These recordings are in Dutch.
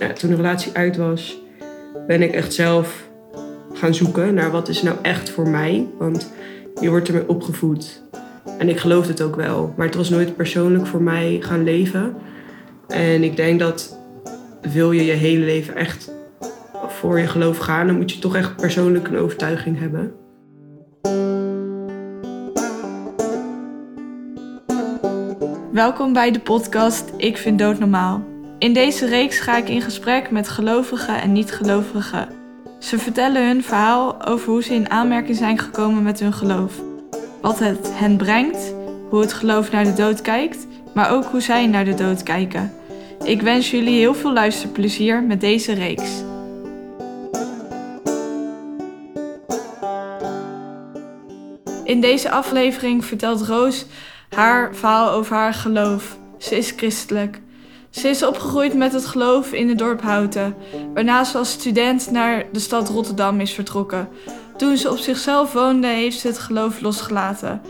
ja, toen de relatie uit was, ben ik echt zelf gaan zoeken naar wat is nou echt voor mij. Want je wordt ermee opgevoed. En ik geloof het ook wel. Maar het was nooit persoonlijk voor mij gaan leven. En ik denk dat wil je je hele leven echt voor je geloof gaan, dan moet je toch echt persoonlijk een overtuiging hebben. Welkom bij de podcast Ik vind dood normaal. In deze reeks ga ik in gesprek met gelovigen en niet-gelovigen. Ze vertellen hun verhaal over hoe ze in aanmerking zijn gekomen met hun geloof. Wat het hen brengt, hoe het geloof naar de dood kijkt, maar ook hoe zij naar de dood kijken. Ik wens jullie heel veel luisterplezier met deze reeks. In deze aflevering vertelt Roos haar verhaal over haar geloof. Ze is christelijk. Ze is opgegroeid met het geloof in het dorp Houten, waarna ze als student naar de stad Rotterdam is vertrokken. Toen ze op zichzelf woonde, heeft ze het geloof losgelaten,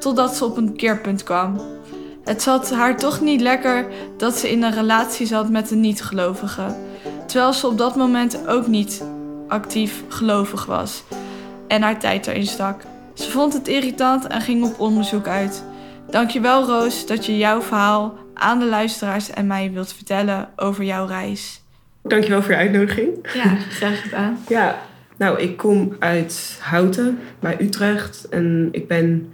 totdat ze op een keerpunt kwam. Het zat haar toch niet lekker dat ze in een relatie zat met een niet-gelovige, terwijl ze op dat moment ook niet actief gelovig was en haar tijd erin stak. Ze vond het irritant en ging op onderzoek uit. Dankjewel Roos dat je jouw verhaal aan de luisteraars en mij wilt vertellen over jouw reis. Dankjewel voor je uitnodiging. Ja, graag gedaan. Ja, nou, ik kom uit Houten bij Utrecht en ik ben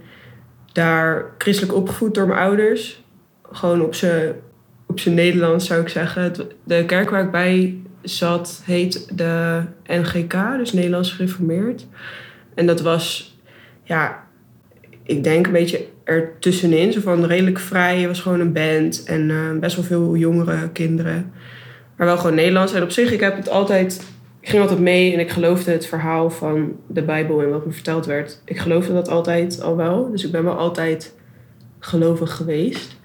daar christelijk opgevoed door mijn ouders. Gewoon op zijn op Nederlands zou ik zeggen. De kerk waar ik bij zat heet de NGK, dus Nederlands Gereformeerd. En dat was, ja, ik denk een beetje ertussenin. Zo van redelijk vrij. Het was gewoon een band en uh, best wel veel jongere kinderen. Maar wel gewoon Nederlands. En op zich, ik heb het altijd... Ik ging altijd mee en ik geloofde het verhaal van de Bijbel en wat me verteld werd. Ik geloofde dat altijd al wel. Dus ik ben wel altijd gelovig geweest.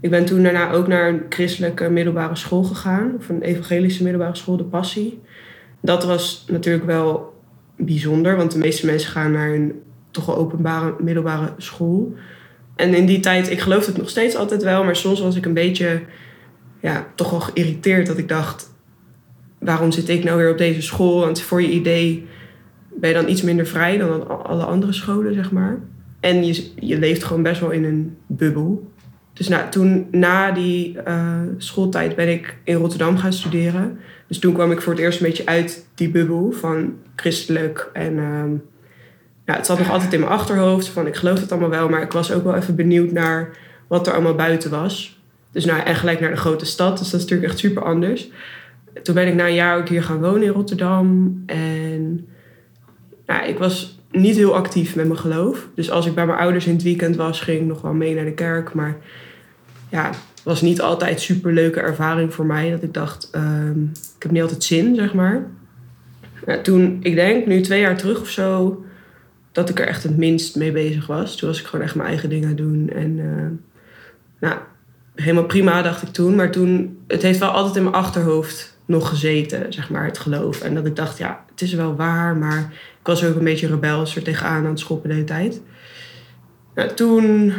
Ik ben toen daarna ook naar een christelijke middelbare school gegaan. Of een evangelische middelbare school, de Passie. Dat was natuurlijk wel bijzonder, want de meeste mensen gaan naar een toch wel openbare middelbare school. En in die tijd, ik geloof het nog steeds altijd wel, maar soms was ik een beetje, ja, toch wel geïrriteerd dat ik dacht, waarom zit ik nou weer op deze school? Want voor je idee ben je dan iets minder vrij dan alle andere scholen, zeg maar. En je, je leeft gewoon best wel in een bubbel. Dus nou, toen, na die uh, schooltijd ben ik in Rotterdam gaan studeren. Dus toen kwam ik voor het eerst een beetje uit die bubbel van christelijk en... Uh, ja, het zat nog altijd in mijn achterhoofd. Van ik geloof het allemaal wel, maar ik was ook wel even benieuwd naar wat er allemaal buiten was. Dus nou, en gelijk naar de grote stad. Dus dat is natuurlijk echt super anders. Toen ben ik na een jaar ook hier gaan wonen in Rotterdam. En nou, ik was niet heel actief met mijn geloof. Dus als ik bij mijn ouders in het weekend was, ging ik nog wel mee naar de kerk. Maar ja, was niet altijd super leuke ervaring voor mij. Dat ik dacht, ehm, ik heb niet altijd zin, zeg maar. toen, ik denk nu twee jaar terug of zo, dat ik er echt het minst mee bezig was. Toen was ik gewoon echt mijn eigen dingen doen. En uh, nou, helemaal prima dacht ik toen. Maar toen, het heeft wel altijd in mijn achterhoofd nog gezeten, zeg maar, het geloof. En dat ik dacht, ja, het is wel waar, maar ik was ook een beetje rebels er tegenaan aan het schoppen de hele tijd. Nou, toen,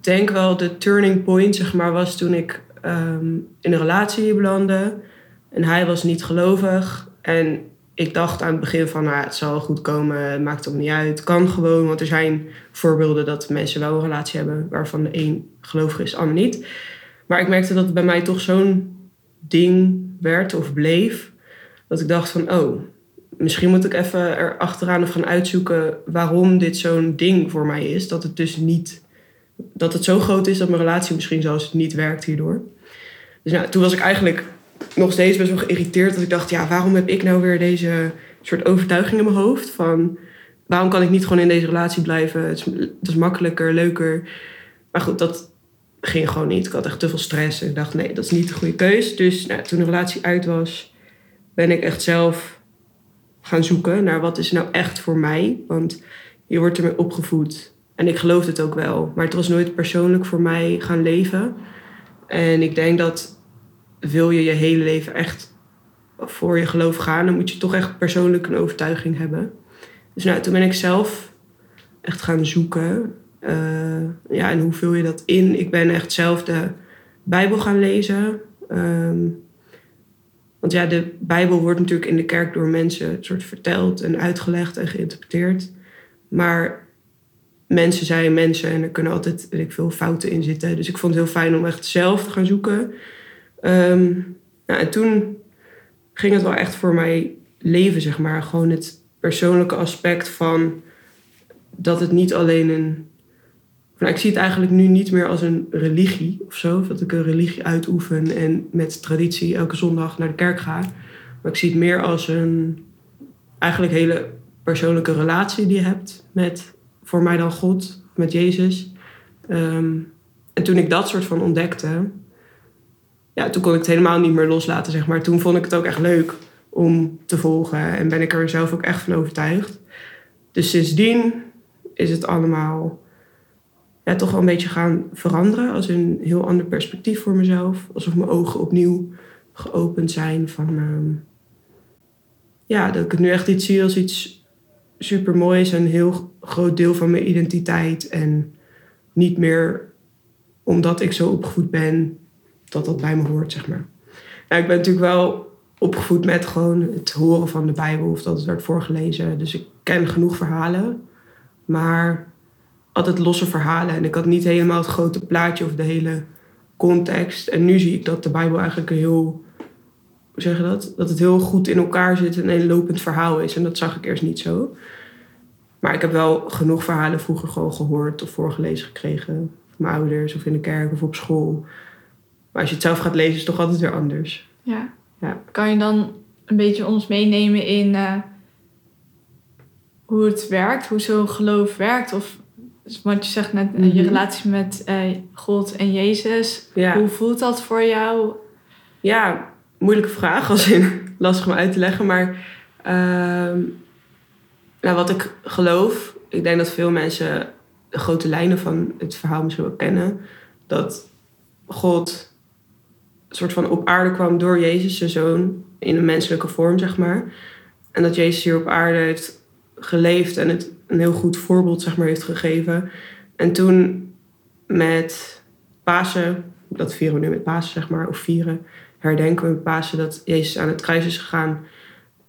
denk wel, de turning point, zeg maar, was toen ik um, in een relatie belandde. En hij was niet gelovig. En ik dacht aan het begin van, nou, het zal goed komen, het maakt ook niet uit, kan gewoon. Want er zijn voorbeelden dat mensen wel een relatie hebben waarvan de een gelovig is, ander niet. Maar ik merkte dat het bij mij toch zo'n ding werd of bleef, dat ik dacht van, oh, misschien moet ik even er achteraan of gaan uitzoeken waarom dit zo'n ding voor mij is. Dat het dus niet, dat het zo groot is dat mijn relatie misschien zelfs niet werkt hierdoor. Dus nou, toen was ik eigenlijk nog steeds best wel geïrriteerd. Dat ik dacht, ja, waarom heb ik nou weer deze soort overtuiging in mijn hoofd? Van waarom kan ik niet gewoon in deze relatie blijven? Het is, het is makkelijker, leuker. Maar goed, dat ging gewoon niet. Ik had echt te veel stress. En ik dacht, nee, dat is niet de goede keus. Dus nou, toen de relatie uit was, ben ik echt zelf gaan zoeken naar wat is nou echt voor mij. Want je wordt ermee opgevoed. En ik geloof het ook wel. Maar het was nooit persoonlijk voor mij gaan leven. En ik denk dat wil je je hele leven echt voor je geloof gaan, dan moet je toch echt persoonlijk een overtuiging hebben. Dus nou, toen ben ik zelf echt gaan zoeken. Uh, ja, en hoe vul je dat in? Ik ben echt zelf de Bijbel gaan lezen. Um, Want ja, de Bijbel wordt natuurlijk in de kerk door mensen soort verteld en uitgelegd en geïnterpreteerd. Maar mensen zijn mensen en er kunnen altijd weet ik, veel fouten in zitten. Dus ik vond het heel fijn om echt zelf te gaan zoeken. Ehm, nou, en toen ging het wel echt voor mij leven, zeg maar. Gewoon het persoonlijke aspect van dat het niet alleen een. Nou, ik zie het eigenlijk nu niet meer als een religie of zo. Dat ik een religie uitoefen en met traditie elke zondag naar de kerk ga. Maar ik zie het meer als een eigenlijk hele persoonlijke relatie die je hebt met, voor mij dan God, met Jezus. Ehm, en toen ik dat soort van ontdekte, ja, toen kon ik het helemaal niet meer loslaten, zeg maar. Toen vond ik het ook echt leuk om te volgen en ben ik er zelf ook echt van overtuigd. Dus sindsdien is het allemaal ja, toch wel een beetje gaan veranderen. Als een heel ander perspectief voor mezelf. Alsof mijn ogen opnieuw geopend zijn van... ehm, ja, dat ik het nu echt iets zie als iets super moois. Een heel groot deel van mijn identiteit. En niet meer omdat ik zo opgevoed ben, dat dat bij me hoort, zeg maar. Nou, ik ben natuurlijk wel opgevoed met gewoon het horen van de Bijbel of dat het werd voorgelezen. Dus ik ken genoeg verhalen, maar altijd losse verhalen. En ik had niet helemaal het grote plaatje of de hele context. En nu zie ik dat de Bijbel eigenlijk een heel, hoe zeg je dat? Dat het heel goed in elkaar zit en een lopend verhaal is. En dat zag ik eerst niet zo. Maar ik heb wel genoeg verhalen vroeger gewoon gehoord of voorgelezen gekregen. Van mijn ouders of in de kerk of op school. Maar als je het zelf gaat lezen is het toch altijd weer anders. Ja. Ja. Kan je dan een beetje ons meenemen in eh, hoe het werkt, hoe zo'n geloof werkt? Of wat je zegt net, eh, je Mhm. relatie met eh, God en Jezus. Ja. Hoe voelt dat voor jou? Ja, moeilijke vraag, als in lastig om uit te leggen. Maar ehm, nou, wat ik geloof, ik denk dat veel mensen de grote lijnen van het verhaal misschien wel kennen. Dat God soort van op aarde kwam door Jezus, zijn zoon, in een menselijke vorm, zeg maar. En dat Jezus hier op aarde heeft geleefd en het een heel goed voorbeeld, zeg maar, heeft gegeven. En toen met Pasen, dat vieren we nu met Pasen, zeg maar, of vieren, herdenken we met Pasen dat Jezus aan het kruis is gegaan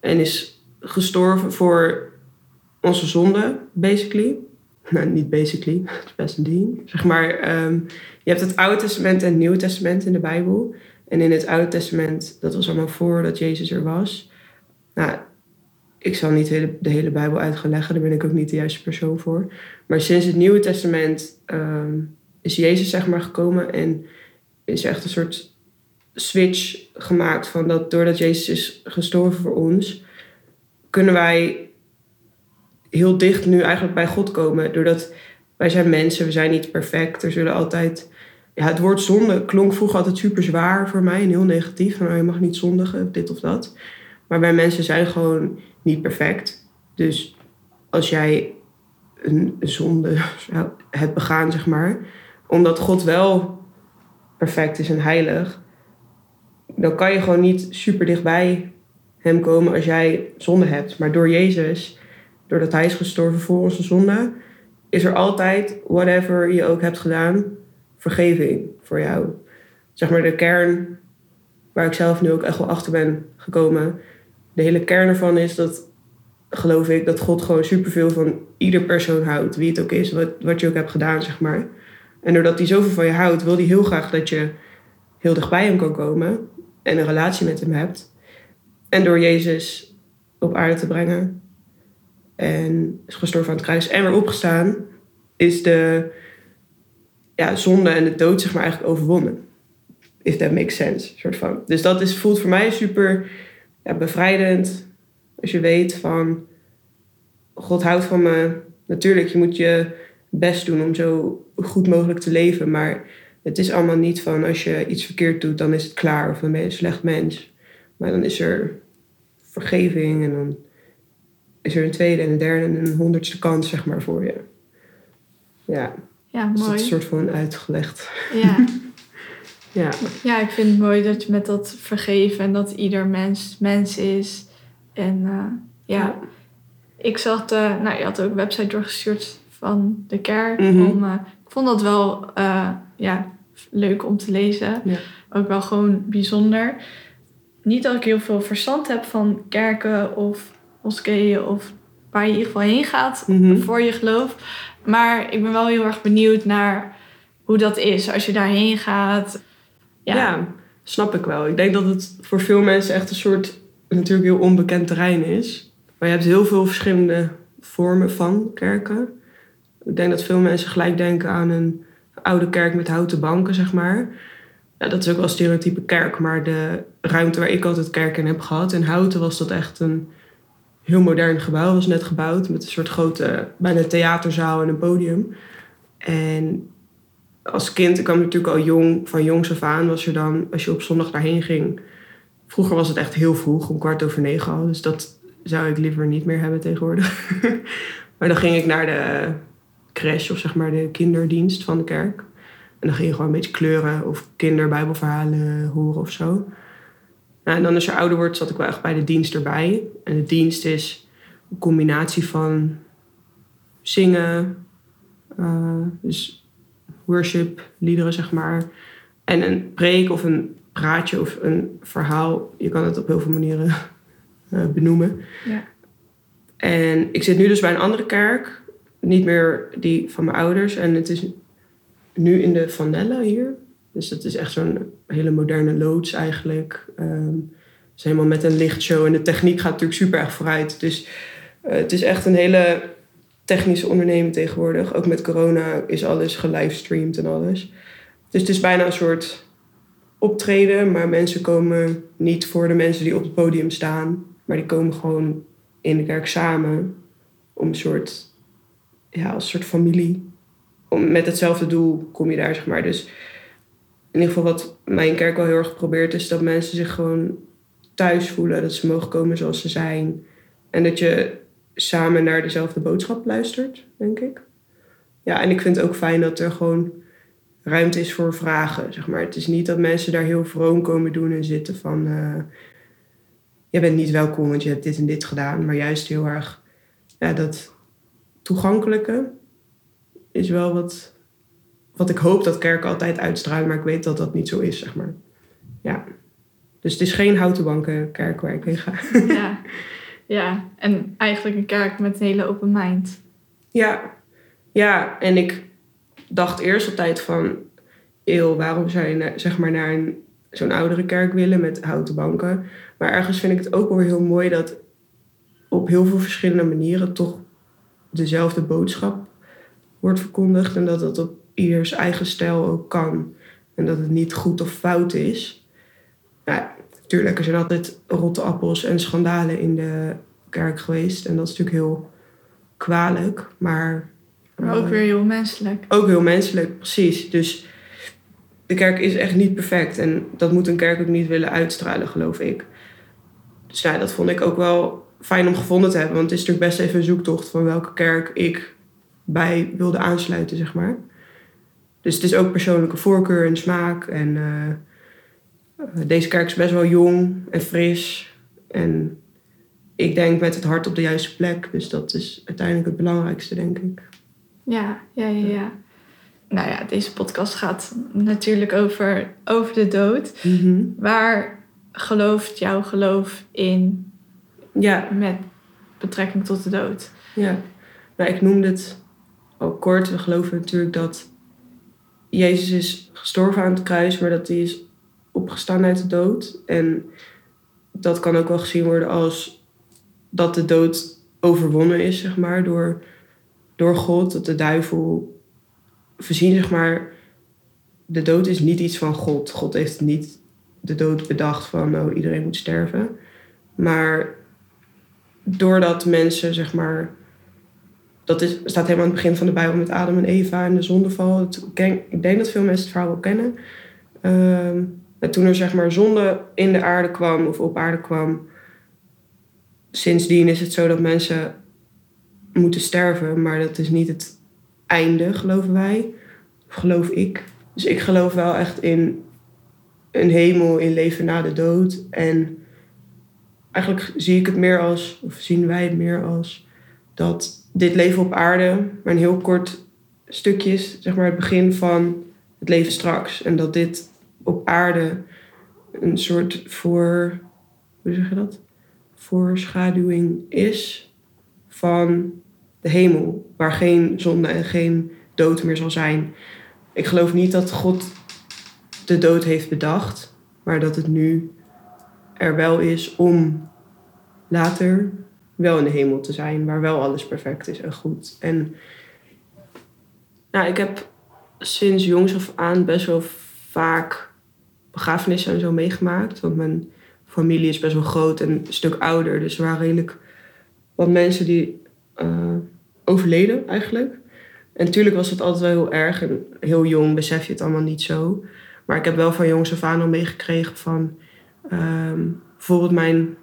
en is gestorven voor onze zonde, basically. Nou, niet basically, het is best een ding. Zeg maar, ehm, je hebt het Oude Testament en het Nieuwe Testament in de Bijbel. En in het Oude Testament, dat was allemaal voordat Jezus er was. Nou, ik zal niet de hele, Bijbel uit gaan leggen, daar ben ik ook niet de juiste persoon voor. Maar sinds het Nieuwe Testament ehm, is Jezus zeg maar gekomen en is echt een soort switch gemaakt van dat doordat Jezus is gestorven voor ons, kunnen wij heel dicht nu eigenlijk bij God komen. Doordat wij zijn mensen, we zijn niet perfect. Er zullen altijd. Het woord zonde klonk vroeger altijd super zwaar voor mij en heel negatief. Van oh, je mag niet zondigen, dit of dat. Maar wij mensen zijn gewoon niet perfect. Dus als jij een zonde hebt begaan, zeg maar, omdat God wel perfect is en heilig, dan kan je gewoon niet super dichtbij hem komen als jij zonde hebt. Maar door Jezus, doordat hij is gestorven voor onze zonde, is er altijd, whatever je ook hebt gedaan, vergeving voor jou. Zeg maar de kern waar ik zelf nu ook echt wel achter ben gekomen. De hele kern ervan is dat, geloof ik, dat God gewoon superveel van ieder persoon houdt. Wie het ook is, wat, wat je ook hebt gedaan, zeg maar. En doordat hij zoveel van je houdt, wil hij heel graag dat je heel dichtbij hem kan komen. En een relatie met hem hebt. En door Jezus op aarde te brengen. En is gestorven aan het kruis en weer opgestaan. Is de ja, zonde en de dood zeg maar eigenlijk overwonnen. If that makes sense. Soort van. Dus dat is, voelt voor mij super bevrijdend. Als je weet van... God houdt van me. Natuurlijk, je moet je best doen om zo goed mogelijk te leven. Maar het is allemaal niet van als je iets verkeerd doet, dan is het klaar. Of dan ben je een slecht mens. Maar dan is er vergeving en dan is er een tweede en een derde en een honderdste kans, zeg maar, voor je. Ja, Ja, dus dat mooi. is een soort van uitgelegd. Ja. Ja, ja, ik vind het mooi dat je met dat vergeven en dat ieder mens mens is. En eh, ja, ik zag, de, nou je had ook een website doorgestuurd van de kerk. Mhm. om, eh, ik vond dat wel eh, ja, leuk om te lezen. Ja. Ook wel gewoon bijzonder. niet dat ik heel veel verstand heb van kerken of moskeeën of waar je in ieder geval heen gaat Mhm. voor je geloof. Maar ik ben wel heel erg benieuwd naar hoe dat is als je daarheen gaat. Ja. Snap ik wel. Ik denk dat het voor veel mensen echt een soort natuurlijk heel onbekend terrein is. Maar je hebt heel veel verschillende vormen van kerken. Ik denk dat veel mensen gelijk denken aan een oude kerk met houten banken, zeg maar. Ja, dat is ook wel stereotype kerk, maar de ruimte waar ik altijd kerk in heb gehad, in Houten, was dat echt een heel modern gebouw. was net gebouwd met een soort grote, bijna theaterzaal en een podium. En als kind, ik kwam natuurlijk al jong, van jongs af aan, was er dan, als je op zondag daarheen ging. Vroeger was het echt heel vroeg, om kwart over negen al. Dus dat zou ik liever niet meer hebben tegenwoordig. maar dan ging ik naar de crash, of zeg maar de kinderdienst van de kerk. En dan ging je gewoon een beetje kleuren of kinderbijbelverhalen horen of zo. Nou, en dan als je ouder wordt, zat ik wel echt bij de dienst erbij. En de dienst is een combinatie van zingen, eh, dus worship, liederen zeg maar. En een preek of een praatje of een verhaal. Je kan het op heel veel manieren eh, benoemen. Ja. En ik zit nu dus bij een andere kerk. Niet meer die van mijn ouders. En het is nu in de Vanella hier. Dus dat is echt zo'n hele moderne loods eigenlijk. Het is helemaal met een lichtshow. En de techniek gaat natuurlijk super erg vooruit. Dus eh, het is echt een hele technische onderneming tegenwoordig. Ook met corona is alles gelivestreamd en alles. Dus het is bijna een soort optreden. Maar mensen komen niet voor de mensen die op het podium staan. Maar die komen gewoon in de kerk samen. Om een soort, ja, als soort familie. Om, met hetzelfde doel kom je daar, zeg maar. Dus in ieder geval wat mijn kerk wel heel erg probeert... is dat mensen zich gewoon thuis voelen. Dat ze mogen komen zoals ze zijn. En dat je samen naar dezelfde boodschap luistert, denk ik. Ja, en ik vind het ook fijn dat er gewoon ruimte is voor vragen, zeg maar. Het is niet dat mensen daar heel vroom komen doen en zitten van... eh, je bent niet welkom, want je hebt dit en dit gedaan. Maar juist heel erg, ja, dat toegankelijke is wel wat, wat ik hoop dat kerken altijd uitstralen. Maar ik weet dat dat niet zo is, zeg maar. Ja. Dus het is geen houten banken kerk waar ik heen ga. ja. ja, en eigenlijk een kerk met een hele open mind. Ja, ja, en ik dacht eerst altijd van... Eeuw, waarom zou je zeg maar naar een, zo'n oudere kerk willen met houten banken? Maar ergens vind ik het ook wel heel mooi dat op heel veel verschillende manieren toch dezelfde boodschap wordt verkondigd. En dat dat op ieders eigen stijl ook kan. En dat het niet goed of fout is. Ja, natuurlijk, er zijn altijd rotte appels en schandalen in de kerk geweest. En dat is natuurlijk heel kwalijk. Maar, Maar ook eh, weer heel menselijk. ook heel menselijk, precies. Dus de kerk is echt niet perfect. En dat moet een kerk ook niet willen uitstralen, geloof ik. Dus ja, dat vond ik ook wel fijn om gevonden te hebben. Want het is natuurlijk best even een zoektocht van welke kerk ik bij wilde aansluiten, zeg maar. Dus het is ook persoonlijke voorkeur en smaak. En eh, eh, deze kerk is best wel jong en fris. En ik denk met het hart op de juiste plek. Dus dat is uiteindelijk het belangrijkste, denk ik. Ja, ja, ja, ja. Nou ja, deze podcast gaat natuurlijk over, over de dood. Waar gelooft jouw geloof in Ja, met betrekking tot de dood? Ja, nou, ik noemde het al kort. We geloven natuurlijk dat Jezus is gestorven aan het kruis, maar dat hij is opgestaan uit de dood. En dat kan ook wel gezien worden als dat de dood overwonnen is, zeg maar, door, door God. Dat de duivel voorzien, zeg maar, de dood is niet iets van God. God heeft niet de dood bedacht van, oh, iedereen moet sterven. Maar doordat mensen, zeg maar, dat is, staat helemaal aan het begin van de Bijbel met Adam en Eva en de zondeval. Ik denk dat veel mensen het verhaal wel kennen. Ehm, en toen er zeg maar zonde in de aarde kwam of op aarde kwam, sindsdien is het zo dat mensen moeten sterven, maar dat is niet het einde, geloven wij. Of geloof ik. Dus ik geloof wel echt in een hemel, in leven na de dood. En eigenlijk zie ik het meer als, of zien wij het meer als, dat dit leven op aarde maar een heel kort stukje is, zeg maar het begin van het leven straks. En dat dit op aarde een soort voor hoe zeg je dat? Voorschaduwing is van de hemel, waar geen zonde en geen dood meer zal zijn. Ik geloof niet dat God de dood heeft bedacht, maar dat het nu er wel is om later wel in de hemel te zijn, waar wel alles perfect is en goed. En nou, ik heb sinds jongs af aan best wel vaak begrafenissen en zo meegemaakt. Want mijn familie is best wel groot en een stuk ouder. Dus er waren redelijk wat mensen die uh, overleden eigenlijk. En natuurlijk was het altijd wel heel erg. En heel jong besef je het allemaal niet zo. Maar ik heb wel van jongs af aan al meegekregen van... Uh, bijvoorbeeld mijn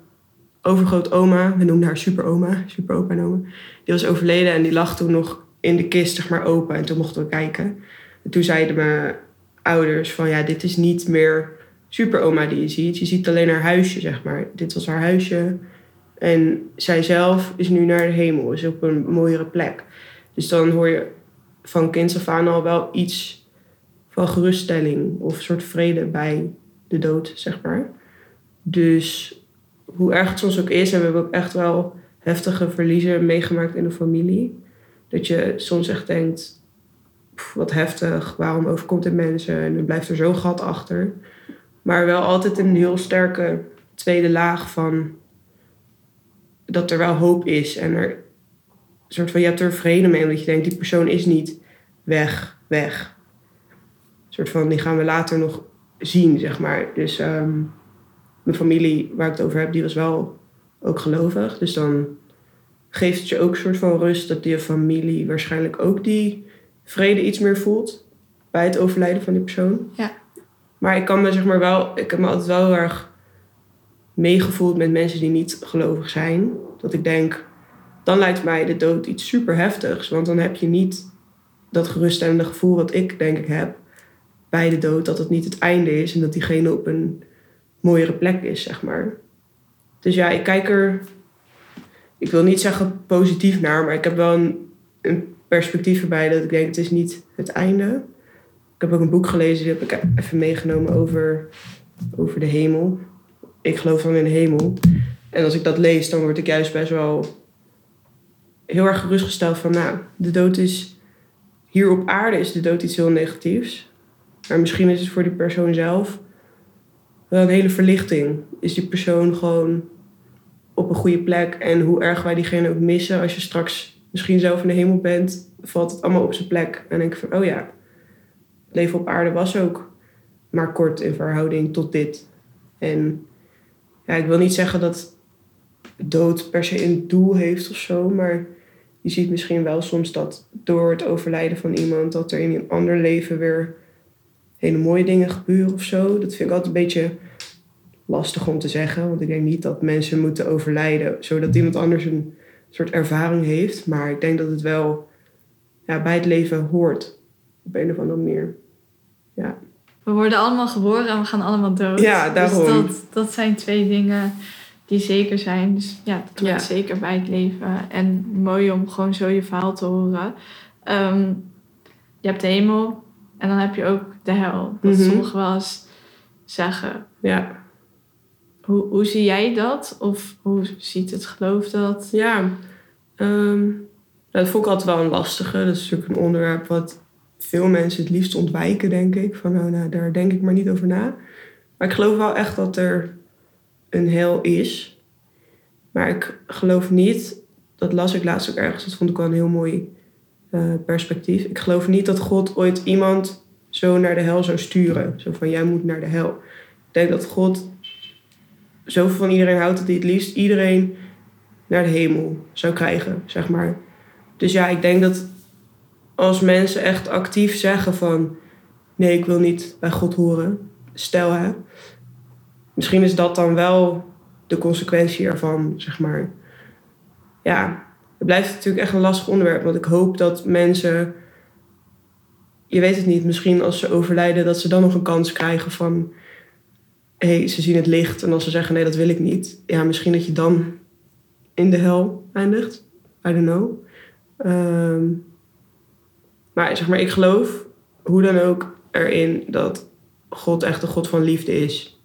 overgrootoma, we noemden haar superoma, superopa noemen. Die was overleden en die lag toen nog in de kist, zeg maar, open. En toen mochten we kijken. En toen zeiden mijn ouders van, ja, dit is niet meer superoma die je ziet. Je ziet alleen haar huisje, zeg maar. Dit was haar huisje. En zij zelf is nu naar de hemel, is op een mooiere plek. Dus dan hoor je van kinds af aan al wel iets van geruststelling of een soort vrede bij de dood, zeg maar. Dus hoe erg het soms ook is, en we hebben ook echt wel heftige verliezen meegemaakt in de familie. Dat je soms echt denkt, wat heftig, waarom overkomt dit mensen? En dan blijft er zo'n gat achter. Maar wel altijd een heel sterke tweede laag van dat er wel hoop is. En er soort van, je hebt er vrede mee, omdat je denkt, die persoon is niet weg, weg. Een soort van, die gaan we later nog zien, zeg maar. Dus ehm, mijn familie waar ik het over heb, die was wel ook gelovig. Dus dan geeft het je ook een soort van rust dat je familie waarschijnlijk ook die vrede iets meer voelt bij het overlijden van die persoon. Ja. Maar ik kan me zeg maar wel, ik heb me altijd wel heel erg meegevoeld met mensen die niet gelovig zijn. Dat ik denk, dan lijkt mij de dood iets super heftigs. Want dan heb je niet dat geruststellende gevoel wat ik denk ik heb bij de dood. Dat het niet het einde is en dat diegene op een mooiere plek is, zeg maar. Dus ja, ik kijk er, ik wil niet zeggen positief naar, maar ik heb wel een, een perspectief erbij dat ik denk, het is niet het einde. Ik heb ook een boek gelezen, die heb ik even meegenomen over, over de hemel. Ik geloof dan in de hemel. En als ik dat lees, dan word ik juist best wel heel erg gerustgesteld van, nou, de dood is, hier op aarde is de dood iets heel negatiefs. Maar misschien is het voor die persoon zelf wel een hele verlichting. Is die persoon gewoon op een goede plek. En hoe erg wij diegene ook missen, als je straks misschien zelf in de hemel bent, valt het allemaal op zijn plek. En denk ik van, oh ja, leven op aarde was ook maar kort in verhouding tot dit. En ja, ik wil niet zeggen dat dood per se een doel heeft of zo, maar je ziet misschien wel soms dat door het overlijden van iemand, dat er in een ander leven weer hele mooie dingen gebeuren of zo. Dat vind ik altijd een beetje lastig om te zeggen. Want ik denk niet dat mensen moeten overlijden zodat iemand anders een soort ervaring heeft. Maar ik denk dat het wel ja, bij het leven hoort. Op een of andere manier. Ja. We worden allemaal geboren en we gaan allemaal dood. Ja, daarom. Dus dat, dat zijn twee dingen die zeker zijn. Dus ja, dat hoort zeker bij het leven. En mooi om gewoon zo je verhaal te horen. Ehm, je hebt de hemel en dan heb je ook de hel. Dat mm sommigen wel eens zeggen. Ja. Hoe, hoe zie jij dat? Of hoe ziet het geloof dat? Ja, ehm, dat vond ik altijd wel een lastige. Dat is natuurlijk een onderwerp wat veel mensen het liefst ontwijken, denk ik. Van nou, nou, daar denk ik maar niet over na. Maar ik geloof wel echt dat er een hel is. Maar ik geloof niet, dat las ik laatst ook ergens, dat vond ik wel een heel mooi uh, perspectief. Ik geloof niet dat God ooit iemand zo naar de hel zou sturen. Zo van, jij moet naar de hel. Ik denk dat God zoveel van iedereen houdt dat hij het liefst iedereen naar de hemel zou krijgen, zeg maar. Dus ja, ik denk dat als mensen echt actief zeggen van... nee, ik wil niet bij God horen, stel hè... misschien is dat dan wel de consequentie ervan, zeg maar. Ja, het blijft natuurlijk echt een lastig onderwerp. Want ik hoop dat mensen... Je weet het niet, misschien als ze overlijden... dat ze dan nog een kans krijgen van hey, ze zien het licht en als ze zeggen nee, dat wil ik niet, ja, misschien dat je dan in de hel eindigt. I don't know. Ehm, maar zeg maar, ik geloof hoe dan ook erin dat God echt een God van liefde is.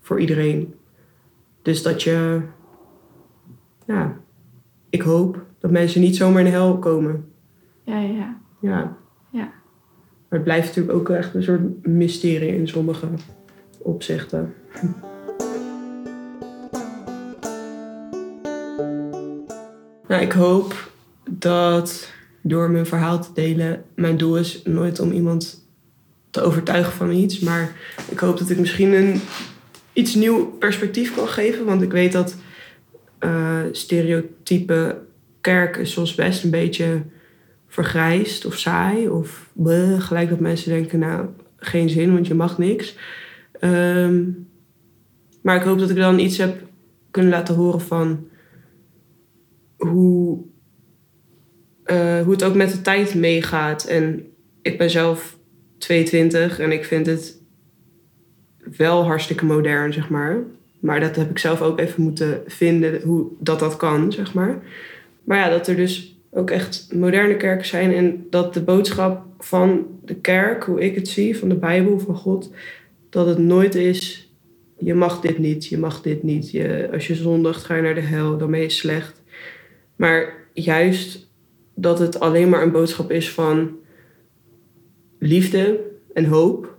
Voor iedereen. Dus dat je, ja, ik hoop dat mensen niet zomaar in de hel komen. Ja, ja. Ja. Ja. Maar het blijft natuurlijk ook echt een soort mysterie in sommige opzichten. Nou, ik hoop dat door mijn verhaal te delen, mijn doel is nooit om iemand te overtuigen van iets, maar ik hoop dat ik misschien een iets nieuw perspectief kan geven, want ik weet dat stereotype kerk is soms best een beetje vergrijsd of saai of bleh, gelijk dat mensen denken, nou, geen zin, want je mag niks. Ehm, maar ik hoop dat ik dan iets heb kunnen laten horen van hoe, eh, hoe het ook met de tijd meegaat. En ik ben zelf 22 en ik vind het wel hartstikke modern, zeg maar. Maar dat heb ik zelf ook even moeten vinden, hoe dat dat kan, zeg maar. Maar ja, dat er dus ook echt moderne kerken zijn en dat de boodschap van de kerk, hoe ik het zie, van de Bijbel, van God, dat het nooit is, je mag dit niet, je mag dit niet. Je, als je zondigt, ga je naar de hel, dan ben je slecht. Maar juist dat het alleen maar een boodschap is van liefde en hoop.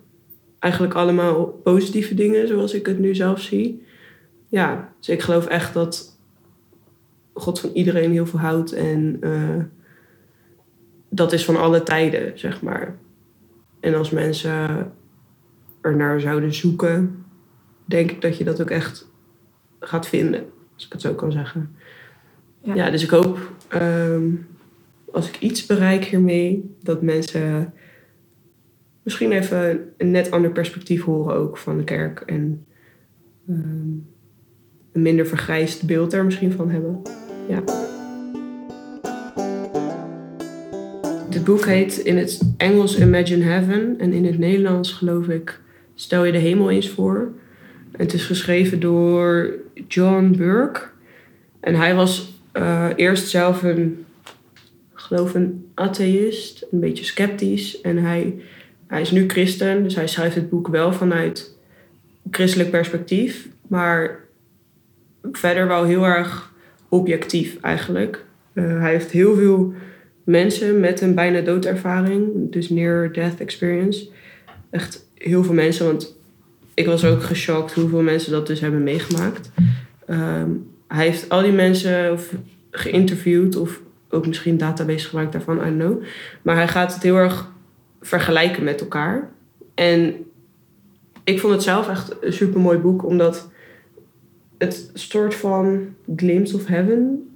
Eigenlijk allemaal positieve dingen, zoals ik het nu zelf zie. Ja, dus ik geloof echt dat God van iedereen heel veel houdt. En eh, dat is van alle tijden, zeg maar. En als mensen er naar zouden zoeken, denk ik dat je dat ook echt gaat vinden. Als ik het zo kan zeggen. Ja. Ja, dus ik hoop ehm, als ik iets bereik hiermee, dat mensen misschien even een net ander perspectief horen ook van de kerk. En ehm, een minder vergrijsd beeld er misschien van hebben. Ja. Dit boek heet in het Engels Imagine Heaven en in het Nederlands geloof ik Stel je de hemel eens voor. Het is geschreven door John Burke. En hij was eh, eerst zelf een, geloof een atheïst, een beetje sceptisch. En hij, hij is nu christen, dus hij schrijft het boek wel vanuit christelijk perspectief. Maar verder wel heel erg objectief eigenlijk. Eh, hij heeft heel veel mensen met een bijna doodervaring, dus near-death experience. Echt heel veel mensen, want ik was ook geschokt hoeveel mensen dat dus hebben meegemaakt. Ehm, hij heeft al die mensen geïnterviewd of ook misschien database gebruikt daarvan, I don't know. Maar hij gaat het heel erg vergelijken met elkaar. En ik vond het zelf echt een super mooi boek, omdat het soort van glimpse of heaven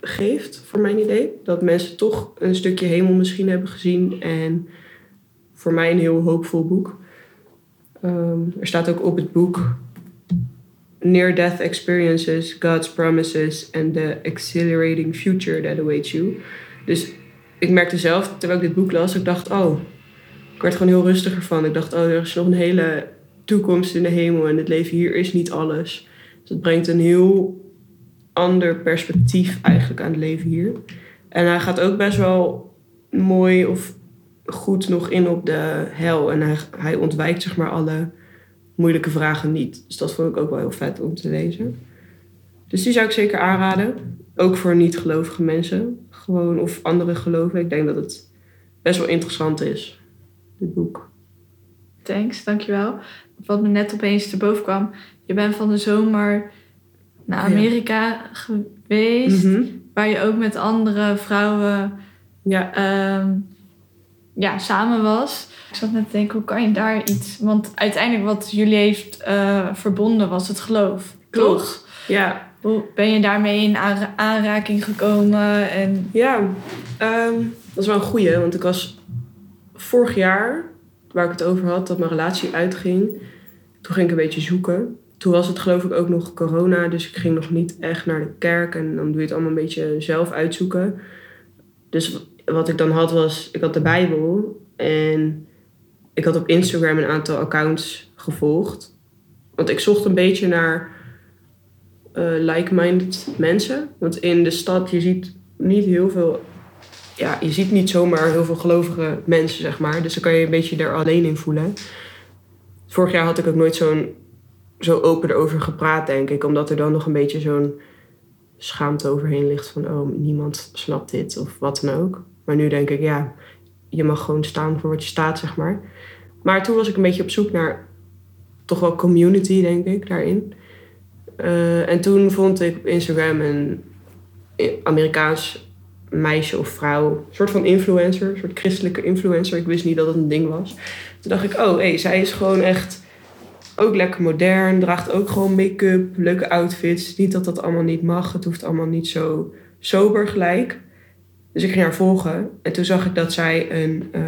geeft, voor mijn idee. Dat mensen toch een stukje hemel misschien hebben gezien. En voor mij een heel hoopvol boek. Ehm, er staat ook op het boek Near-death experiences, God's promises and the exhilarating future that awaits you. Dus ik merkte zelf, terwijl ik dit boek las, ik dacht, oh, ik werd gewoon heel rustiger van. Ik dacht, oh, er is nog een hele toekomst in de hemel en het leven hier is niet alles. Het brengt een heel ander perspectief eigenlijk aan het leven hier. En hij gaat ook best wel mooi of goed nog in op de hel. En hij, hij ontwijkt zeg maar alle moeilijke vragen niet. Dus dat vond ik ook wel heel vet om te lezen. Dus die zou ik zeker aanraden. Ook voor niet-gelovige mensen. Gewoon, of andere geloven. Ik denk dat het best wel interessant is, dit boek. Thanks, dankjewel. Wat me net opeens te boven kwam. Je bent van de zomer naar Ja. Amerika geweest. Mhm. Waar je ook met andere vrouwen Ja, ehm, ja, samen was. Ik zat net te denken, hoe kan je daar iets... Want uiteindelijk wat jullie heeft eh, verbonden was het geloof. Klopt. Toch? ja, Hoe ben je daarmee in aanra- aanraking gekomen? En Ja, ehm, dat is wel een goeie. Want ik was vorig jaar, waar ik het over had, dat mijn relatie uitging. Toen ging ik een beetje zoeken. Toen was het geloof ik ook nog corona. Dus ik ging nog niet echt naar de kerk. En dan doe je het allemaal een beetje zelf uitzoeken. Dus wat ik dan had was, ik had de Bijbel. En ik had op Instagram een aantal accounts gevolgd. Want ik zocht een beetje naar eh, like-minded mensen. Want in de stad, je ziet niet heel veel... Ja, je ziet niet zomaar heel veel gelovige mensen, zeg maar. Dus dan kan je een beetje er alleen in voelen. Vorig jaar had ik ook nooit zo'n zo open erover gepraat, denk ik. Omdat er dan nog een beetje zo'n schaamte overheen ligt van... oh, niemand snapt dit of wat dan ook. Maar nu denk ik, ja, je mag gewoon staan voor wat je staat, zeg maar. Maar toen was ik een beetje op zoek naar toch wel community, denk ik, daarin. Uh, en toen vond ik op Instagram een Amerikaans meisje of vrouw, een soort van influencer, een soort christelijke influencer. Ik wist niet dat het een ding was. Toen dacht ik, oh, hey, zij is gewoon echt ook lekker modern, draagt ook gewoon make-up, leuke outfits. Niet dat dat allemaal niet mag, het hoeft allemaal niet zo sober gelijk. Dus ik ging haar volgen en toen zag ik dat zij een uh,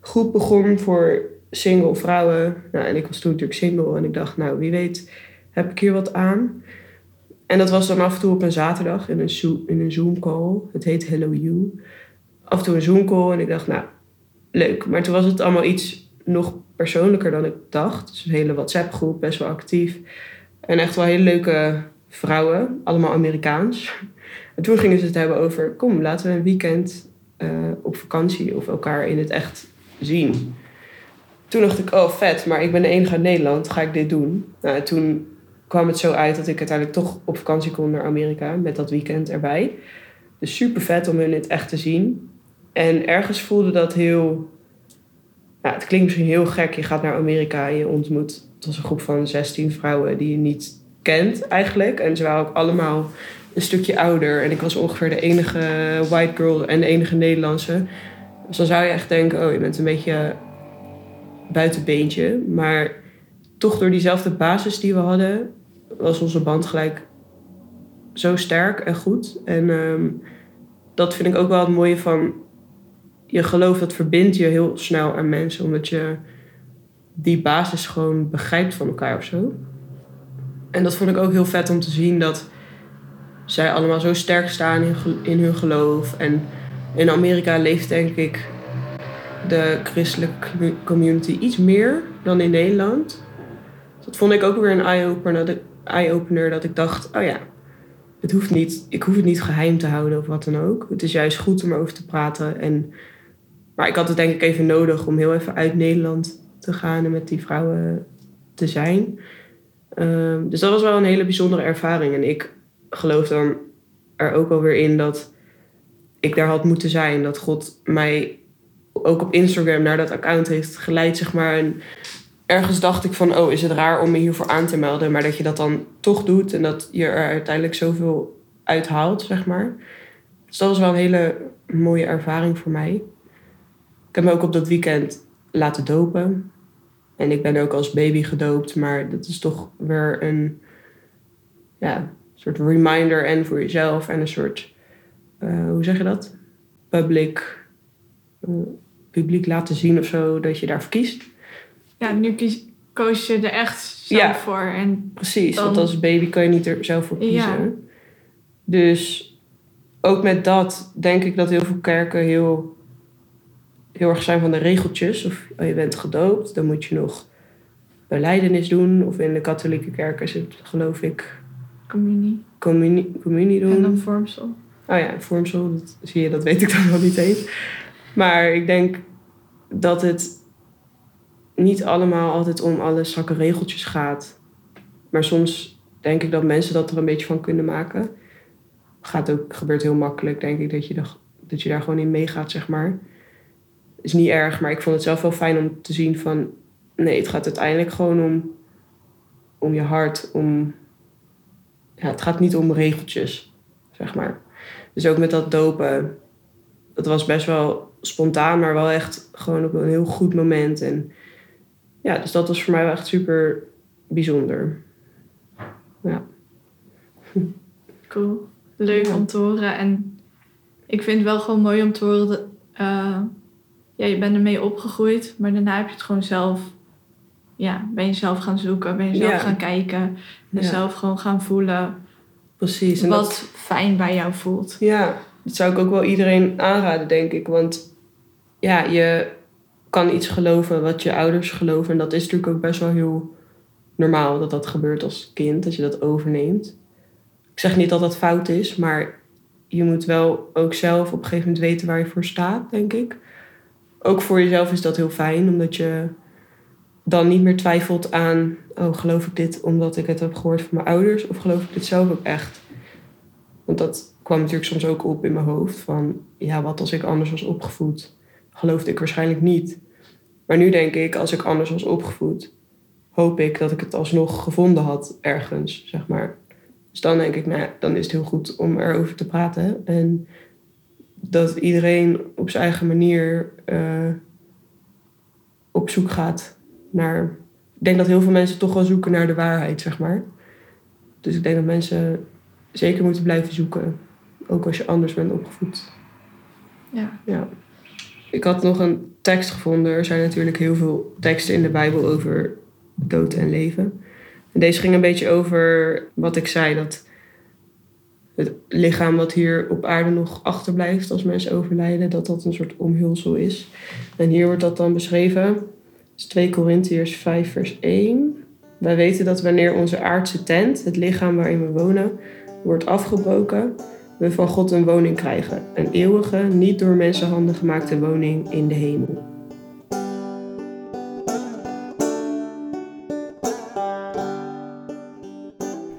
groep begon voor single vrouwen. Nou, en ik was toen natuurlijk single en ik dacht, nou, wie weet heb ik hier wat aan. En dat was dan af en toe op een zaterdag in een, in een Zoom call. Het heet Hello You. Af en toe een Zoom call en ik dacht, nou, leuk. Maar toen was het allemaal iets nog persoonlijker dan ik dacht. Dus een hele WhatsApp groep, best wel actief. En echt wel hele leuke vrouwen, allemaal Amerikaans. En toen gingen ze het hebben over, kom, laten we een weekend uh, op vakantie of elkaar in het echt zien. Toen dacht ik, oh vet, maar ik ben de enige uit Nederland, ga ik dit doen? Nou, toen kwam het zo uit dat ik uiteindelijk toch op vakantie kon naar Amerika met dat weekend erbij. Dus super vet om hun het echt te zien. En ergens voelde dat heel. Ja, het klinkt misschien heel gek. Je gaat naar Amerika en je ontmoet. Het was een groep van 16 vrouwen die je niet kent eigenlijk. En ze waren ook allemaal een stukje ouder. En ik was ongeveer de enige white girl en de enige Nederlandse. Dus dan zou je echt denken: oh, je bent een beetje buitenbeentje. Maar toch door diezelfde basis die we hadden, was onze band gelijk zo sterk en goed. En ehm, dat vind ik ook wel het mooie van je geloof, dat verbindt je heel snel aan mensen, omdat je die basis gewoon begrijpt van elkaar of zo. En dat vond ik ook heel vet om te zien dat zij allemaal zo sterk staan in, in hun geloof. En in Amerika leeft denk ik de christelijke community iets meer dan in Nederland. Dat vond ik ook weer een eye-opener eye-opener dat ik dacht, oh ja, het hoeft niet, ik hoef het niet geheim te houden of wat dan ook. Het is juist goed om erover te praten. En, maar ik had het denk ik even nodig om heel even uit Nederland te gaan en met die vrouwen te zijn. Ehm, dus dat was wel een hele bijzondere ervaring. En ik geloof dan er ook alweer in dat ik daar had moeten zijn. Dat God mij ook op Instagram naar dat account heeft geleid, zeg maar. Ergens dacht ik van, oh, is het raar om me hiervoor aan te melden? Maar dat je dat dan toch doet en dat je er uiteindelijk zoveel uithaalt, zeg maar. Dus dat was wel een hele mooie ervaring voor mij. Ik heb me ook op dat weekend laten dopen. En ik ben ook als baby gedoopt, maar dat is toch weer een ja, soort reminder en voor jezelf en een soort, uh, hoe zeg je dat? Public, uh, publiek laten zien of zo, dat je daarvoor kiest ja, nu kies, koos je er echt zelf voor. En precies, want als baby kan je niet er zelf voor kiezen. Ja. Dus ook met dat denk ik dat heel veel kerken heel, heel erg zijn van de regeltjes. Of oh, je bent gedoopt, dan moet je nog beleidenis doen. Of in de katholieke kerk is het, geloof ik... Communie. Communie, communie doen. En dan vormsel. Oh ja, vormsel, dat, zie je, dat weet ik dan wel niet eens. Maar ik denk dat het niet allemaal altijd om alle strakke regeltjes gaat. Maar soms denk ik dat mensen dat er een beetje van kunnen maken. Gaat ook, gebeurt heel makkelijk, denk ik, dat je, dat je daar gewoon in meegaat, zeg maar. Is niet erg, maar ik vond het zelf wel fijn om te zien van... Nee, het gaat uiteindelijk gewoon om, om je hart, om... Ja, het gaat niet om regeltjes, zeg maar. Dus ook met dat dopen, dat was best wel spontaan, maar wel echt gewoon op een heel goed moment. En ja, dus dat was voor mij wel echt super bijzonder. Ja. Cool. Leuk om te horen. En ik vind het wel gewoon mooi om te horen dat... Uh, ja, je bent ermee opgegroeid, maar daarna heb je het gewoon zelf... Ja, ben je zelf gaan zoeken, ben je zelf gaan kijken. En zelf gewoon gaan voelen... Precies. En wat fijn bij jou voelt. Ja, dat zou ik ook wel iedereen aanraden, denk ik. Want ja, je kan iets geloven wat je ouders geloven. En dat is natuurlijk ook best wel heel normaal dat dat gebeurt als kind, dat je dat overneemt. Ik zeg niet dat dat fout is, maar je moet wel ook zelf op een gegeven moment weten waar je voor staat, denk ik. Ook voor jezelf is dat heel fijn, omdat je dan niet meer twijfelt aan, oh, geloof ik dit omdat ik het heb gehoord van mijn ouders of geloof ik dit zelf ook echt? Want dat kwam natuurlijk soms ook op in mijn hoofd van, ja, wat als ik anders was opgevoed? Geloofde ik waarschijnlijk niet. Maar nu denk ik, als ik anders was opgevoed, hoop ik dat ik het alsnog gevonden had ergens, zeg maar. Dus dan denk ik, nou dan is het heel goed om erover te praten. En dat iedereen op zijn eigen manier uh, op zoek gaat naar. Ik denk dat heel veel mensen toch wel zoeken naar de waarheid, zeg maar. Dus ik denk dat mensen zeker moeten blijven zoeken. Ook als je anders bent opgevoed. Ja. ja. Ik had nog een tekst gevonden. Er zijn natuurlijk heel veel teksten in de Bijbel over dood en leven. En deze ging een beetje over wat ik zei: dat het lichaam wat hier op aarde nog achterblijft als mensen overlijden, dat dat een soort omhulsel is. En hier wordt dat dan beschreven. is 2 Korintiërs 5, vers 1. Wij weten dat wanneer onze aardse tent, het lichaam waarin we wonen, wordt afgebroken, we van God een woning krijgen. Een eeuwige, niet door mensenhanden gemaakte woning in de hemel.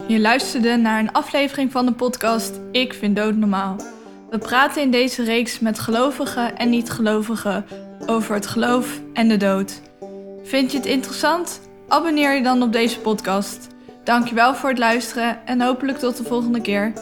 Je luisterde naar een aflevering van de podcast Ik vind dood normaal. We praten in deze reeks met gelovigen en niet-gelovigen over het geloof en de dood. Vind je het interessant? Abonneer je dan op deze podcast. Dankjewel voor het luisteren en hopelijk tot de volgende keer.